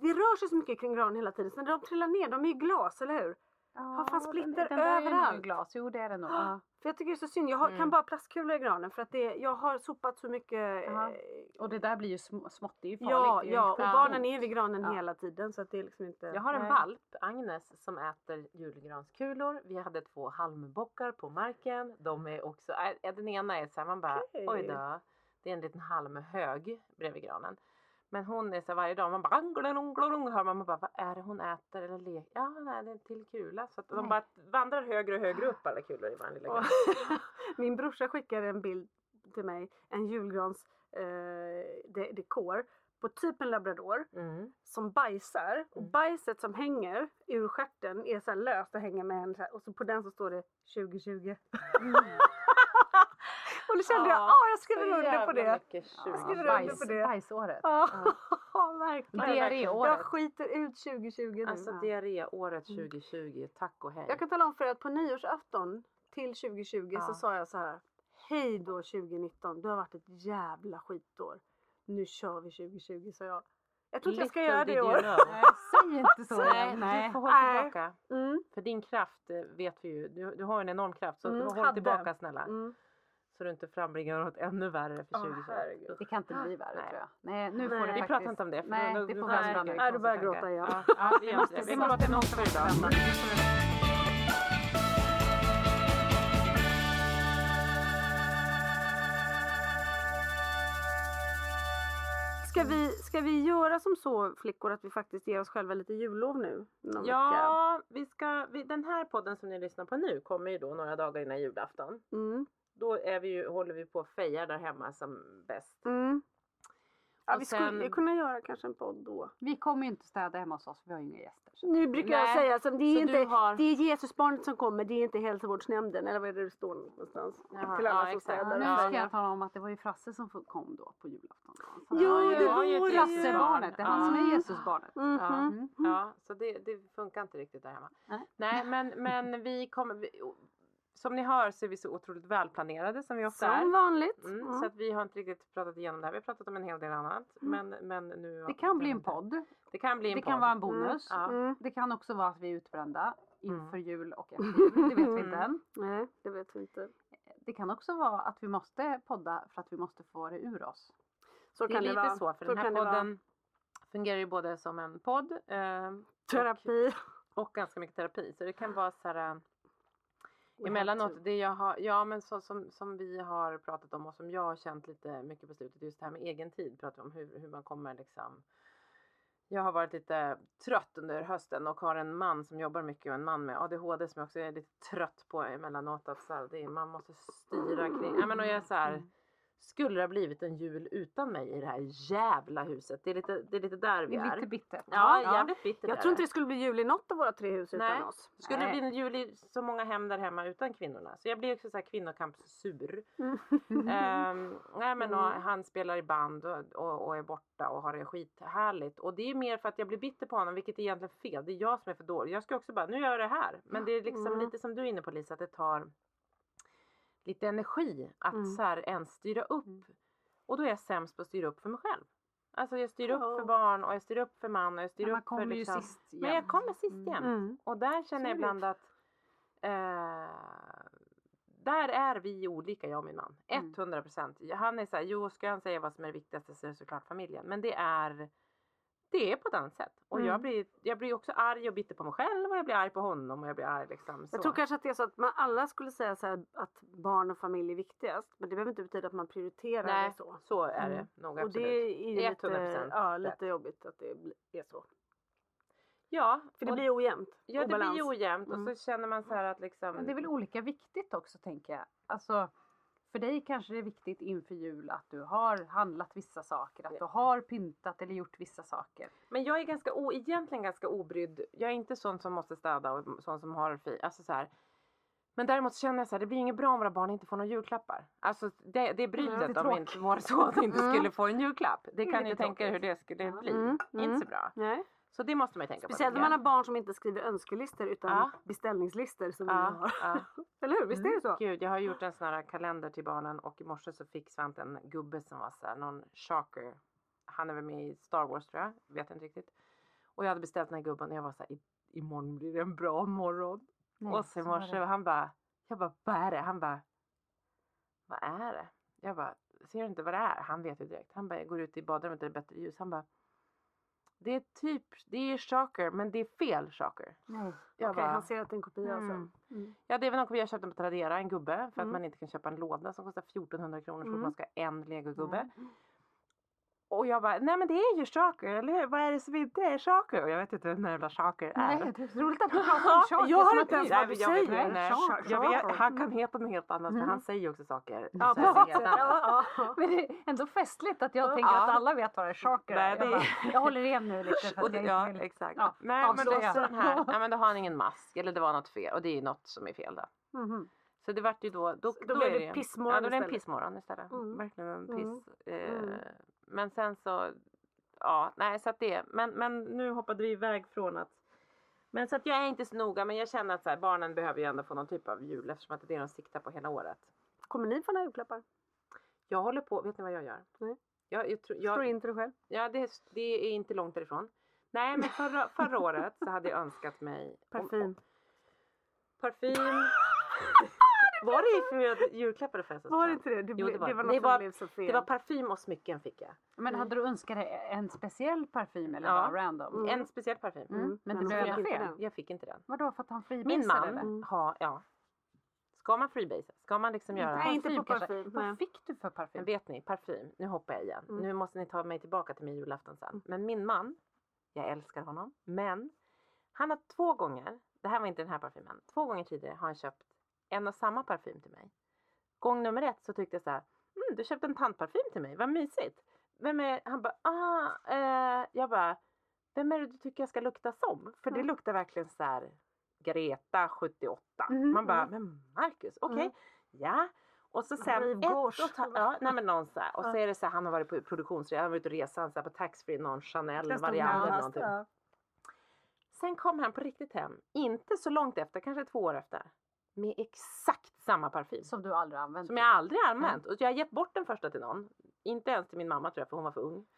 det rör sig så mycket kring granen hela tiden. Så när de trillar ner, de är ju glas, eller hur? Har fan splitter den, den är överallt. nog glas, jo det är det nog. Ja. För jag tycker det är så synd. Jag har, Mm. kan bara plastkulor i granen för att det, jag har sopat så mycket. Jaha. eh, Och det där blir ju sm- smått, det är ju farligt. Ja, är ja, och barnen är vid granen Ja. hela tiden så att det är liksom inte... Jag har en Nej. valp, Agnes, som äter julgranskulor. Vi hade två halmbockar på marken. De är också, äh, den ena är så här, man bara Okej. oj då. Det är en liten halmhög bredvid granen. Men hon är så varje dag, man bara hör man, man bara vad är det hon äter eller leker? Ja, nej, det är en till kula. Så att de bara vandrar högre och högre upp alla kulor i vår lilla. Min brorsa skickade en bild till mig, en julgrans eh, de, dekor på typ en labrador Mm. som bajsar och Mm. bajset som hänger ur stjärten är så löst och hänger med en så här, och så på den så står det 2020. Och då kände jag, Ja, ja jag skriver Så under på det. Ja, tjugo. skriver under bajs, på det. Bajsåret. Ja, Ja. verkligen. Diarréåret. Jag skiter ut 2020 nu. Alltså Ja. diarréåret Mm. 2020, tack och hej. Jag kan tala om för er att på nyårsafton till 2020 så Ja. sa jag så här. Hej då 2019, det har varit ett jävla skitår. Nu kör vi 2020 sa jag. Jag tror inte jag ska göra det i år. Nej, säg inte så. Nej, Nej. du får hålla Nej. tillbaka. Mm, För din kraft eh, vet vi ju, du, du har en enorm kraft så Mm, håll hade. tillbaka snälla. mm. Så du inte frambringar något ännu värre för Åh, 2021. herregud. Det kan inte bli värre Nej. tror jag. Nej, nu Nej. får det Vi faktiskt... pratar inte om det, för Nej, då- det får vi vi mycket nu. Nej, du börjar gråta igen. Ja, ja, vi gör måste- det. vi Vi måste nog måste vända. Ska vi, ska vi göra som så flickor att vi faktiskt ger oss själva lite jullov nu? Någon vecka? Ja, vi ska, vi, den här podden som ni lyssnar på nu kommer ju då några dagar innan julafton. Mm, Då är vi ju, håller vi på att feja där hemma som bäst. mm. Ja, Och vi sen- skulle kunna göra kanske en podd då. Vi kommer ju inte städa hemma hos oss, vi har ju inga gäster. Så. Nu brukar jag Nej, säga som det är så inte, har- det är Jesusbarnet som kommer, det är inte hälsovårdsnämnden eller vad är det det står någonstans? Jaha, Till alla ja, som städar. Ja, nu ska ja. jag tala om att det var ju Frasse som kom då på julafton. Så Jo, det var ju Frassebarnet, det är han som är Jesusbarnet. Mhm. Ja. Mm. Ja, så det, det funkar inte riktigt där hemma. Nej. Nej, men, men vi kommer... Vi, som ni hör så är vi så otroligt välplanerade som vi ofta Som är. vanligt. Mm, Mm. Så att vi har inte riktigt pratat igenom det här. Vi har pratat om en hel del annat. Men, men nu... Det kan bli en podd, Det kan bli en det podd. kan vara en bonus. Ja. Mm. Det kan också vara att vi är utbrända Mm. inför jul och efter jul. Det vet vi inte Mm. än. Nej, det vet vi inte. Det kan också vara att vi måste podda för att vi måste få det ur oss. Så Det är kan lite det vara. så, för den här podden fungerar ju både som en podd eh, Terapi. och, och ganska mycket terapi. Så det kan vara så här... Emellanåt, to. det jag har, ja men så, som, som vi har pratat om och som jag har känt lite mycket på slutet, just det här med egen tid, pratar om hur, hur man kommer liksom jag har varit lite trött under hösten och har en man som jobbar mycket och en man med ADHD som jag också är lite trött på emellanåt. Att så här, det är, man måste styra kring, ja men och jag är så här, skulle det ha blivit en jul utan mig i det här jävla huset? Det är lite, det är lite där vi Det är är. lite bittert. Ja, jävligt bittert Jag är tror inte det skulle bli jul i något av våra tre hus Nej. utan oss. Skulle Nej. det bli en jul i så många hem där hemma utan kvinnorna? Så jag blir också så här kvinnokampssur. Mm. Ehm, nej men och, Mm. han spelar i band och, och, och är borta och har det skithärligt. Och det är mer för att jag blir bitter på honom, vilket är egentligen fel. Det är jag som är för dålig. Jag ska också bara, nu gör jag det här. Men det är liksom Mm. lite som du är inne på Lisa, att det tar lite energi att Mm. så här ens styra upp. Och då är jag sämst på att styra upp för mig själv. Alltså jag styr upp för barn och jag styr upp för man och jag styr Men upp för liksom... Men jag kommer sist Mm. jämt. Mm. Och där känner jag ibland att eh, där är vi olika jag och min man. Mm. 100 procent. Han är så här, jo ska han säga vad som är det viktigaste så är det såklart familjen. Men det är det är på ett annat sätt. Och jag, Mm. blir, jag blir också arg och bitter på mig själv och jag blir arg på honom och jag blir arg liksom. Så. Jag tror kanske att det är så att man alla skulle säga så här att barn och familj är viktigast. Men det behöver inte betyda att man prioriterar Nej, det så. så är det Mm. nog Och absolut. det är ju lite, 100% ja, lite jobbigt att det är så. Ja, För det och- blir ojämnt. ja, det blir ojämnt Mm. och så känner man så här att liksom. Men det är väl olika viktigt också tänker jag. Alltså, för dig kanske det är viktigt inför jul att du har handlat vissa saker, att du har pyntat eller gjort vissa saker. Men jag är ganska o, egentligen ganska obrydd. Jag är inte sån som måste städa och sån som har fi. Alltså så här. Men däremot känner jag så här, det blir inget bra om våra barn inte får några julklappar. Alltså det, det är brytet det är om inte vår son inte Mm. skulle få en julklapp. Det är kan ni tänka er hur det skulle bli. Mm, Inte mm. så bra. Nej. Så det måste man ju tänka Speciellt på. när man har barn som inte skriver önskelistor utan Ja. beställningslistor som vi ja, har. ja. Eller hur? Visst är det så? Gud, jag har gjort en sån här kalender till barnen och i morse så fick Svante en gubbe som var så här, någon shocker. Han är väl med i Star Wars tror jag, vet inte riktigt. Och jag hade beställt den här gubben och jag var så här, "I- imorgon blir det en bra morgon. Nej, och så i morse han bara, jag bara, vad är det? Han bara, vad är det? Jag bara, ser du inte vad det är? Han vet ju direkt. Han bara, jag går ut i badrummet där det är bättre ljus. Han bara, det är typ, det är chocker men det är fel. Nej. Jag Okej, bara, han ser att det är en kopia mm. alltså. Mm. Ja det är väl något vi har köpt den på Tradera, en gubbe. För att Mm. man inte kan köpa en låda som kostar 1400 kronor så Mm. man ska ha en legogubbe. Mm. Och jag bara, nej men det är ju chocker, eller hur? Vad är det som inte är chocker? Och jag vet inte vad den jävla chocker är. Nej, det är roligt att du pratar om saker jag har inte att ens vad Nej, du men säger. han kan heta något helt annat för Mm. han säger ju också saker. Ja, helt annat. Ja, ja. Men det är ändå festligt att jag Ja. tänker att alla vet vad det är chocker Nej, Jag, bara, jag håller igen nu lite för att det, jag ja, inte vill... exakt. Ja, Nej, men då den här, nej men då har han ingen mask eller det var något fel och det är något som är fel då. Mhm. Så det vart ju då, då, Så då blev det ju- pissmorgon Ja, då blev det en istället. pissmorgon istället. Mm. Verkligen en Mm. piss. Men sen så, ja, nej så att det, men, men nu hoppade vi iväg från att men så att jag är inte så noga men jag känner att så här, barnen behöver ju ändå få någon typ av jul eftersom att det är det de siktar på hela året. Kommer ni få några julklappar? Jag håller på, vet ni vad jag gör? Nej. Jag, jag, tror- Står jag, in till dig själv? ja, det, det är inte långt därifrån. Nej men förra, förra året så hade jag önskat mig Parfym. Parfym. Var det för julklappar förresten? Var det inte det? Det, Jo, det var det var något Det som var- blev så fel. Det var parfym och smycken fick jag. Men hade du önskat dig en speciell parfym eller Ja. bara random? Mm. En speciell parfym. Mm. Men Men det de blev fick ändå inte fel. den. Jag fick inte den. Vadå för att han Min freebasar man eller? Mm. har, ja. Ska man freebase? Ska man liksom göra? Nej, inte på parfym. Vad fick du för parfym? Men vet ni, parfym. Nu hoppar jag igen. Mm. Nu måste ni ta mig tillbaka till min julafton sen. Men min man, jag älskar honom, men han har två gånger, det här var inte den här parfymen, två gånger tidigare har han köpt en och samma parfym till mig. Gång nummer ett så tyckte jag så här, mm, du köpte en tandparfym till mig, vad mysigt. vem är, han bara, ah, eh, jag bara, vem är det du tycker jag ska lukta som? För det Mm. luktar verkligen så här Greta 78. Mhm, Man bara, mm. men Marcus, okej, Mm. ja. Och så sen ett och ta, ja, nej men någon så här. Och så är det så här, han har varit på produktionsresa, han har varit ute och resa, så här på taxfree, någon Chanel Det stod variant eller någonting. ja. Sen kom han på riktigt hem, inte så långt efter, kanske två år efter, med exakt samma parfym. Som du aldrig använt. Som jag aldrig använt. Och jag har gett bort den första till någon. Inte ens till min mamma tror jag för hon var för ung.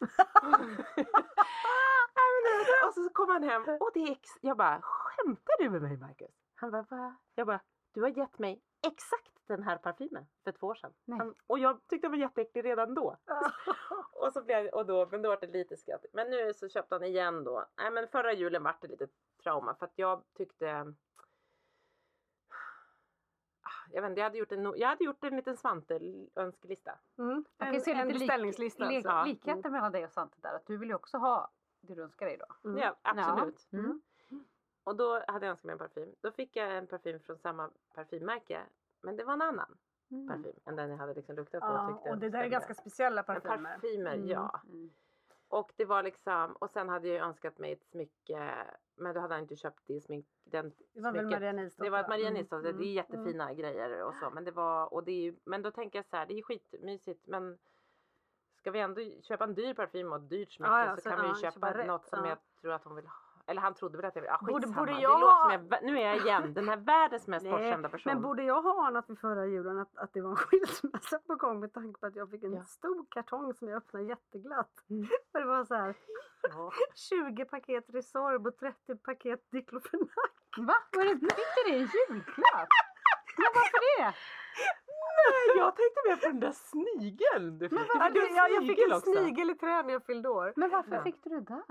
och så kom han hem och det är ex- Jag bara, skämtar du med mig Marcus? Han bara, va? Jag bara, du har gett mig exakt den här parfymen för två år sedan. Han, och jag tyckte den var jätteäcklig redan då. och så blev och då, men då var det lite skratt. Men nu så köpte han igen då. Nej men förra julen var det lite trauma för att jag tyckte jag vet inte, jag hade gjort en, jag hade gjort en liten Svante-önskelista. Mm. En, en lik- beställningslista. lik- alltså. likheter mellan dig och Svante där. Att du vill ju också ha det du önskar dig då. Mm. Ja, absolut. Ja. Mm. Och då hade jag önskat mig en parfym. Då fick jag en parfym från samma parfymmärke. Men det var en annan Mm. parfym än den jag hade liksom luktat på. Ja, tyckte och det där är ganska speciella parfymer. parfymer, Mm. ja. Mm. Och det var liksom, och sen hade jag ju önskat mig ett smycke. Men då hade han inte köpt det smink, den Det var väl smycket. Maria Nilsdotter? Det var Maria Mm, Nilsdotter, mm, det är jättefina grejer och så. Men det var, och det är ju, men då tänker jag så här, det är ju skitmysigt men ska vi ändå köpa en dyr parfym och ett dyrt smycke Ja, ja, så, så- kan vi ju ja, köpa, köpa något som ja. jag tror att hon vill ha. Eller han trodde väl att jag ville, ah, Borde- borde det jag låter ha- som jag, nu är jag igen, den här världens mest Nej, bortskämda person. Men borde jag ha anat vid förra julen att, att det var en skilsmässa på gång med tanke på att jag fick en Ja. stor kartong som jag öppnade jätteglatt. Mm. Det var så här Ja. 20 paket Resorb och 30 paket Diclofenac. Va? Var det, fick du det i julklapp? Men varför det? Nej, jag tänkte mer på den där snigeln du fick. Ja, fick du, en ja, jag fick en också. snigel i trä när jag fyllde år. Men varför Ja. fick du det där?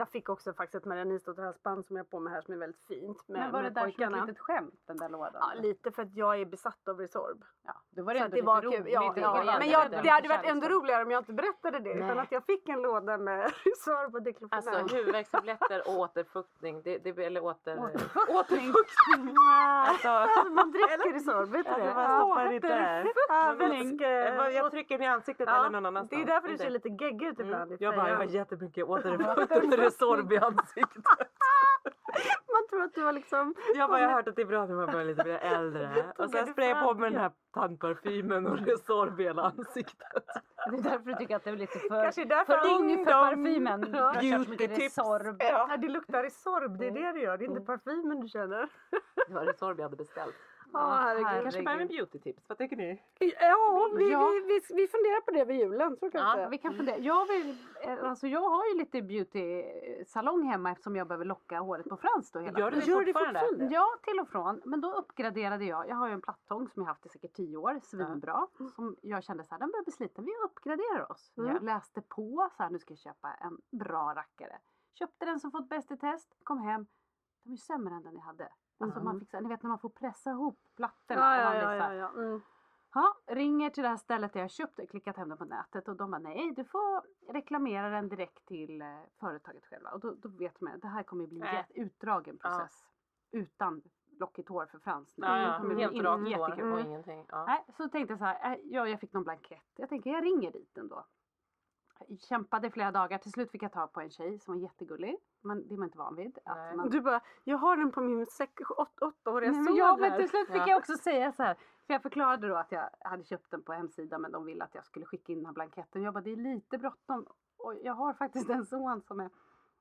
Jag fick också faktiskt ett Maria halsband som jag har på mig här som är väldigt fint med, Men var det där som pojkarna. ett litet skämt, den där lådan? Ja, lite för att jag är besatt av Resorb. Ja, då var det Så ändå det var lite kul. roligt. Ja, Det ja, men jag, lite det hade varit ändå roligare om jag inte berättade det. Utan Nej. att jag fick en låda med Resorb och Diclofenac. Alltså huvudvärkstabletter och återfuktning. Det, det, eller åter... Återfuktning. Alltså, Alltså, man dricker Resorb, vet du det? det Ja, stoppar inte där. Jag, trycker i ansiktet Ja, eller någon annanstans. Det är därför du ser lite geggig ut ibland. i Mm. Jag bara, jag har jättemycket återfuktande Resorb i ansiktet. Man tror att du har liksom... Jag bara, jag har hört att det är bra när man börjar lite bli äldre. Och sen sprayar jag på mig den här tandparfymen och Resorb i hela ansiktet. Det är därför du tycker att det är lite för, Kanske därför för ung för parfymen. Ja. Beauty-tips. Resorb. Ja. Det luktar Resorb, det är det det gör. Det är inte Mm. parfymen du känner. Det var Resorb jag hade beställt. Ja, herregud. herregud. Kanske börjar med beautytips, vad tycker ni? Ja, vi, Ja. Vi, vi, vi funderar på det vid julen. Så kan Ja, jag vi kan fundera. Jag, vill, eh, alltså jag har ju lite beauty-salong hemma eftersom jag behöver locka håret på Frans då hela Gör du tiden. det fortfarande? Ja, till och från. Men då uppgraderade jag. Jag har ju en plattång som jag haft i säkert tio år, svinbra. Som jag kände så här, den börjar bli sliten. Vi uppgraderar oss. Mm. Jag läste på så här, nu ska jag köpa en bra rackare. Köpte den som fått bäst i test, kom hem. Den var ju sämre än den jag hade. Alltså man fick, ni vet när man får pressa ihop plattorna. Ja, ja, blir ja, ja, ja. Mm. Ja, ringer till det här stället där jag köpt klickat hem den på nätet och de bara nej, du får reklamera den direkt till eh, företaget själva. Och då, då vet man att det här kommer bli en utdragen Ja. process. Utan lockigt hår för Frans. Ja, ja. Kommer Helt rakt hår och ingenting. Ja. Nej, så tänkte jag så här, äh, ja, jag fick någon blankett. Jag tänker jag ringer dit ändå. Kämpade i flera dagar. Till slut fick jag tag på en tjej som var jättegullig. Men det är man inte van vid. Man... Du bara, jag har den på min sex, åt, åttaåriga son ja, men till slut fick Ja. jag också säga så här. För jag förklarade då att jag hade köpt den på hemsidan men de ville att jag skulle skicka in den här blanketten. Jag bara, det är lite bråttom. Och jag har faktiskt en son som är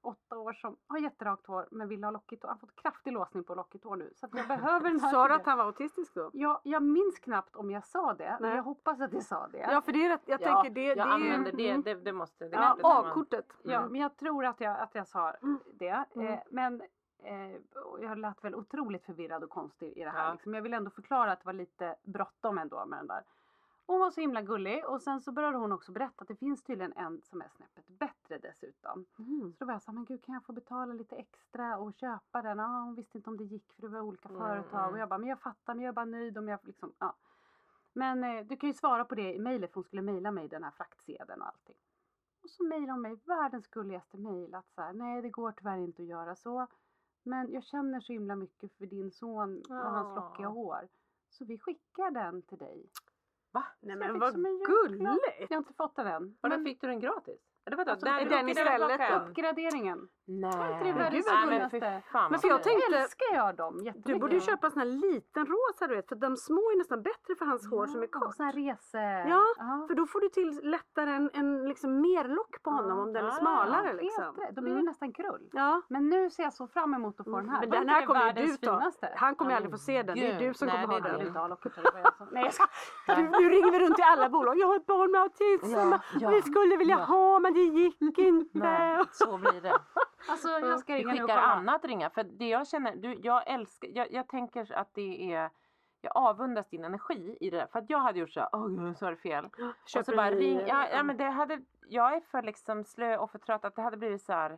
åtta år som har jätterakt hår men vill ha lockigt hår. Han har fått kraftig låsning på lockigt hår nu. Så att jag behöver den här. Sa du att han var autistisk då? det. jag, minns knappt om jag sa det. Men Nej. jag hoppas att jag sa det. Ja, för det är rätt, jag Ja, tänker det, jag det använder det, Mm. det, det måste... Det Ja, A-kortet. Ja, Mm. men jag tror att jag, att jag sa Mm. det. Mm. Eh, men eh, jag lät väl otroligt förvirrad och konstig i det här. Ja. Liksom. Jag vill ändå förklara att det var lite bråttom ändå med den där. Hon var så himla gullig och sen så började hon också berätta att det finns tydligen en som är snäppet bättre dessutom. Mm. Så då var jag så här, men gud kan jag få betala lite extra och köpa den? Ja, hon visste inte om det gick för det var olika Mm, företag. mm. Och jag bara, men jag fattar, men jag är bara nöjd om jag liksom, ja. Men eh, du kan ju svara på det i mejlet för hon skulle mejla mig den här fraktsedeln och allting. Och så mejlade hon mig världens gulligaste mejl att så här, nej det går tyvärr inte att göra så. Men jag känner så himla mycket för din son och hans Ja. lockiga hår. Så vi skickar den till dig. Va? Nej men vad gulligt! Jag har inte fått den än. Och då Men fick du den gratis? Eller vadå? Alltså, Där är den istället uppgraderingen. Nej. inte det världens nej, men finaste? fy fan Men för jag tänkte- älskar jag dem jättemycket. Du borde ju köpa en sån här liten rosa du vet för de små är nästan bättre för hans hår som är Ja, kort. Sån här rese... Ja, För då får du till lättare en, en liksom mer lock på honom Ja. om den är smalare Helt liksom. rätt. Då blir det Mm. nästan krull. Ja. Men nu ser jag så fram emot att få den här. Men Var den här det kommer ju du ta. Han kommer ju Ja, aldrig få se den. Det är du som Nej, kommer det ha det. Den. det var Nej jag ska... Du, nu ringer vi runt till alla bolag. Jag har ett barn med autism. Ja, ja, vi skulle vilja ja. ha men det gick inte. Nej, så blir det. Alltså jag ska Vi ringa och skickar kolla. annat ringa. För det jag känner, du, jag älskar, jag, jag tänker att det är jag avundas din energi i det där. För att jag hade gjort så här, åh gud så var det fel. och Köper så bara ring, ja, ja men det hade, jag är för liksom slö och för trött att det hade blivit så här,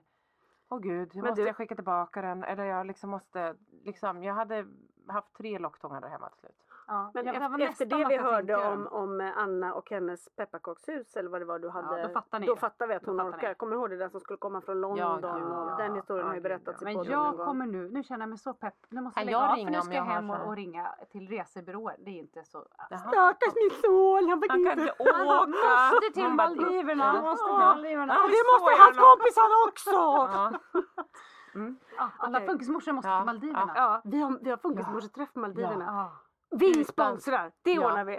åh gud, Men måste du- jag skicka tillbaka den? Eller jag liksom måste, liksom, jag hade haft tre locktångar där hemma till slut. Ja, Men jag- efter, det vi hörde om, om eh, Anna och hennes pepparkakshus eller vad det var du hade. då fattar ni Då fattar vi att hon orkar. ni. Kommer du ihåg det där som skulle komma från London? Ja, ja. den historien Ja, har ju berättats ja. i Men jag kommer nu, nu känner jag mig så pepp. Nu måste jag lägga jag av för nu ska jag hem och, och ringa till resebyråer. Det är inte så... Jaha. Stackars min son, han fick Han kan inte... inte åka! måste till Man bara, Maldiverna, ja. han måste till Ja. Maldiverna. Ja, det måste hans kompisar också! Ja. Mm. Ja, alla Okej. funkismorsor måste Ja, till Maldiverna. Ja, vi har, vi har funkismorseträff på Maldiverna. Ja. Vi sponsrar, det Ja. ordnar vi.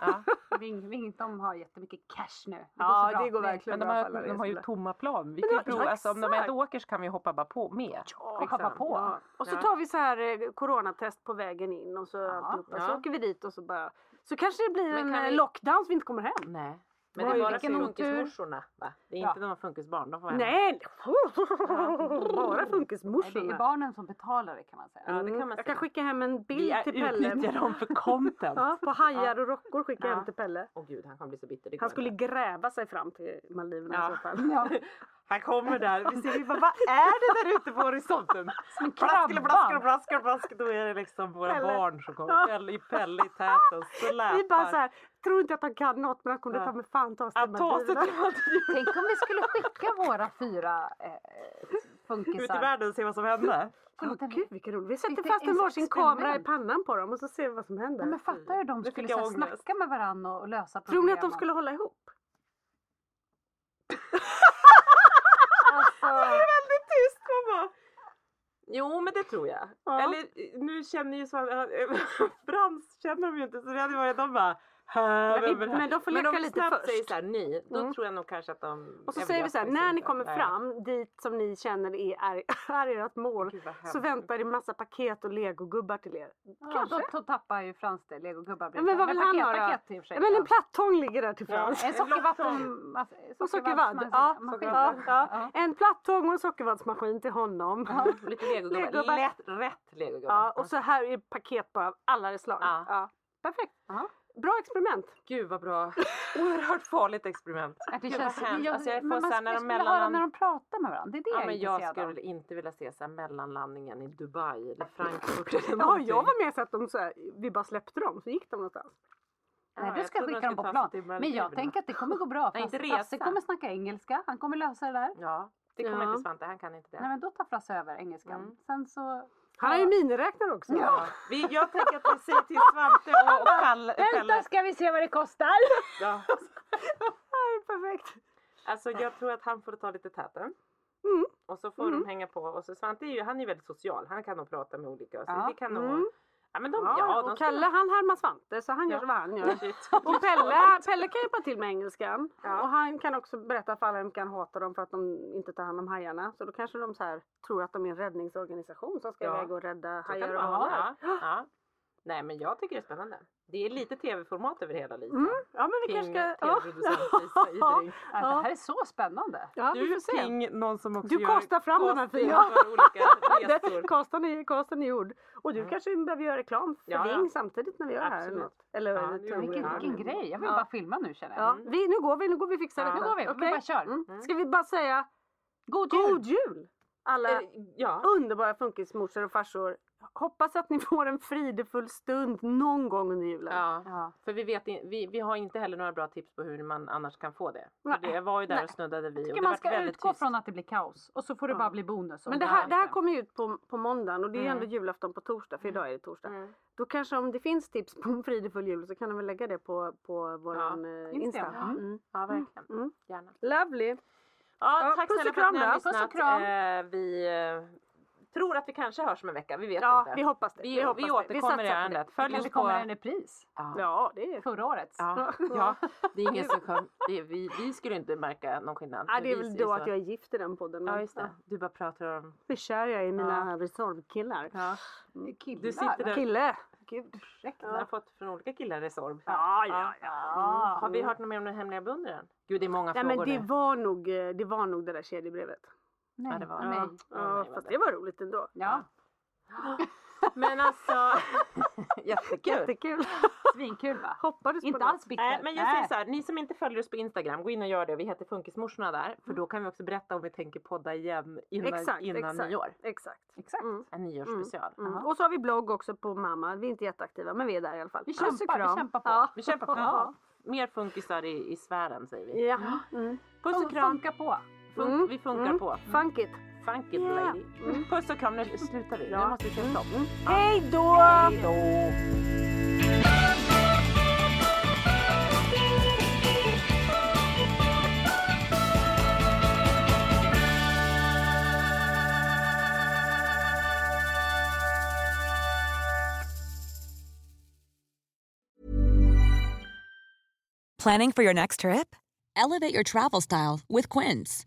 Ja. Ving, Ving, de har jättemycket cash nu. Det Ja, det går verkligen Men de har, de har ju tomma plan. Vi kan ju ja, prova, ja, alltså, om de ändå åker så kan vi hoppa bara på med. Ja, Vi hoppar på. Ja. Och så Ja. tar vi så här eh, coronatest på vägen in och så alltihopa. Så Ja. åker vi dit och så bara. Så kanske det blir Men en eh, vi- lockdown så vi inte kommer hem. Nej. Men det är bara funkismorsorna va? Det är Ja. inte de funkisbarn. De får hem. Nej! Bara Nej, det funkismorsorna. är barnen som betalar det kan man säga. Ja, det kan man Mm. Jag säga. kan skicka hem en Vi bild till Pelle. utnyttjar dem för content. Ja, på hajar och rockor skickar jag Ja. hem till Pelle. Åh gud, han kommer bli så bitter. Han skulle gräva sig fram till Maldiverna i så fall. Han kommer där. Vi ser, vi bara, vad är det där ute på horisonten? Som krabba. plaskele, plaskele, plaskele. Då är det liksom våra Pelle. barn som kommer. Pelle i Pelle i täten. Släpar. Vi bara så här, tror inte att han kan något men han kommer Ja. ta med fan ta oss till Maldiverna. Tänk om vi skulle skicka våra fyra eh, Ut i funkisar. världen och se vad som händer. Åh gud vilken roligt. Vi sätter fast en varsin kamera i pannan på dem och så ser vi vad som händer. Ja, men fatta hur de skulle så snacka med varandra och lösa problem. Tror ni att de skulle hålla ihop? Alltså, Det är väldigt tyst mamma. Jo men det tror jag. Ja. Eller nu känner ju Svan, äh, Frans känner de ju inte så det hade varit de bara "Hä, Men vi- vem är det här?" men de får Men leka lite snabbt först. säger så här ni, då Mm. tror jag nog kanske att de Och så säger vi så här, när ni kommer Nej. fram dit som ni känner är, är, är ert mål så väntar det massa paket och legogubbar till er. ja, Kanske. då, då tappar ju Frans det. Legogubbar Ja, men vad vill han paket, ha då? Ja, men en Ja. plattång ligger där till Ja. Frans. En En sockervatten... alltså, Och sockervadd-. Ja, ja, ja. Ja. En plattång och en sockervaddsmaskin till honom. Ja. Lite legogubbar. Lätt, rätt legogubbar. Ja, och så här är paket bara av alla slag. Ja. Ja. Perfekt. Bra experiment. Gud vad bra. Oerhört farligt experiment. Att det Gud, känns, jag, Alltså, jag får men man så när skulle, de skulle höra mellan- när de pratar med varandra. Det är det Ja, jag men jag intresserad av. skulle inte vilja se så här mellanlandningen i Dubai eller Frankfurt eller Ja, jag var med så att de så här, vi bara släppte dem så gick de någonstans. Nej, Ja, du ska skicka dem på skulle plan. Men jag tänker att det kommer gå bra. Nej, inte Frasse kommer snacka engelska. Han kommer lösa det där. Ja, det kommer Ja. inte Svante, han kan inte det. Nej men då tar Frasse över engelskan. Mm. Sen så... Han har ju miniräknare också. Ja. Vi, jag tänker att vi säger till Svante och, och Kalle. Pelle. ska vi se vad det kostar! Ja. Perfekt. Alltså jag tror att han får ta lite täten. Mm. Och så får Mm. de hänga på. Och så Svante är ju, han är ju väldigt social. Han kan nog prata med olika. Så Ja. det kan nog... Mm. Ja men de, Ja, ja, de och Kalle han härmar Svante så han gör Ja. vad han gör. Och Pelle, Pelle kan hjälpa till med engelskan. Ja. Och han kan också berätta för alla de kan hata dem för att de inte tar hand om hajarna. Så då kanske de så här tror att de är en räddningsorganisation som ska Ja. iväg och rädda hajar och hanar. Nej men jag tycker det är spännande. Det är lite tv-format över hela Lisa. Mm. Ja men vi King, kanske ska... tv-producent Lisa Idring. Ja. Det här är så spännande. Ja, vi Du. King, någon som också Du kastar fram de här fyra. olika Det- resor. Casten är, är gjord. Och du Mm. kanske behöver göra reklam för Ja, ja. Ving samtidigt när vi gör det här. Eller, Absolut. något. eller Ja, det vi. Vilken, Ja, vilken det- grej. Jag vill Ja. bara filma nu känner jag. Ja, vi, nu går vi, nu går vi Ja. detta. Nu går vi, vi Okej? bara kör. Mm. Ska vi bara säga God jul! God jul! Alla Eh, Ja, underbara funkismorsor och farsor hoppas att ni får en fridefull stund någon gång under julen. Ja. Ja. För vi, vet, in- vi, vi har inte heller några bra tips på hur man annars kan få det. För det jag var ju där Nej. och snuddade vid och Tycker det man ska väldigt utgå tyst. från att det blir kaos och så får det Ja. bara bli bonus. Men det är här, det här kommer ju ut på, på måndagen och det är Mm. ändå julafton på torsdag för idag är det torsdag. Mm. Då kanske om det finns tips på en fridefull jul så kan de väl lägga det på, på våran eh, Insta. Insta. Ja. Mm. Ja, verkligen. Mm. Gärna. Lovely. Ja, Ja, tack snälla för att ni har lyssnat. Puss och kram. Eh, vi eh, tror att vi kanske hörs om en vecka. Vi vet Ja, inte. vi hoppas det. Vi, Vi, hoppas vi det. återkommer i ärendet. Det Följ oss på... kommer en repris. Ja. Ja, det är Förra årets. Ja, ja, det är ingen som kom, det är, vi, vi skulle inte märka någon skillnad. Ja, det är väl då så- att jag är gift i den podden. men- Ja, just det. Du bara pratar om... Hur kär jag är i mina Resorb-killar. Ja. Killar. Du sitter där. Kille! Gud. Du har fått från olika killar Resorb. Ja, ja, ja. Mm. Har vi hört något mer om den hemliga beundraren? Gud, det är många Nej, frågor men det var, nog, eh, det var nog det där kedjebrevet. Nej. Ja, det var- Nej. Ja, fast det var roligt ändå. Ja, Men alltså... Jättekul. Jättekul. svinkul va? Hoppades på Inte det. alls bitter. Nej, men jag säger så här, ni som inte följer oss på Instagram, gå in och gör det. Vi heter Funkismorsorna där. För då kan vi också berätta om vi tänker podda igen innan, Exakt, innan exakt. nyår. Exakt. Exakt. Mm. En nyårsspecial. Mm. Jaha. Och så har vi blogg också på mamma. Vi är inte jätteaktiva men vi är där i alla fall. Vi Puss kämpar, vi kämpar på. Ja. Vi kämpar på. Ja. Mer funkisar i, i sfären säger vi. Ja. Mm. Puss och Och kram. funka på. Funk, Mm. Vi funkar Mm. på. Funk it. Funk it Yeah. lady. Mm. Puss och kram, nu slutar vi. Ja. Nu måste vi köra stopp. Mm. Hej då! Hej då! Planning for your next trip? Elevate your travel style with Quince.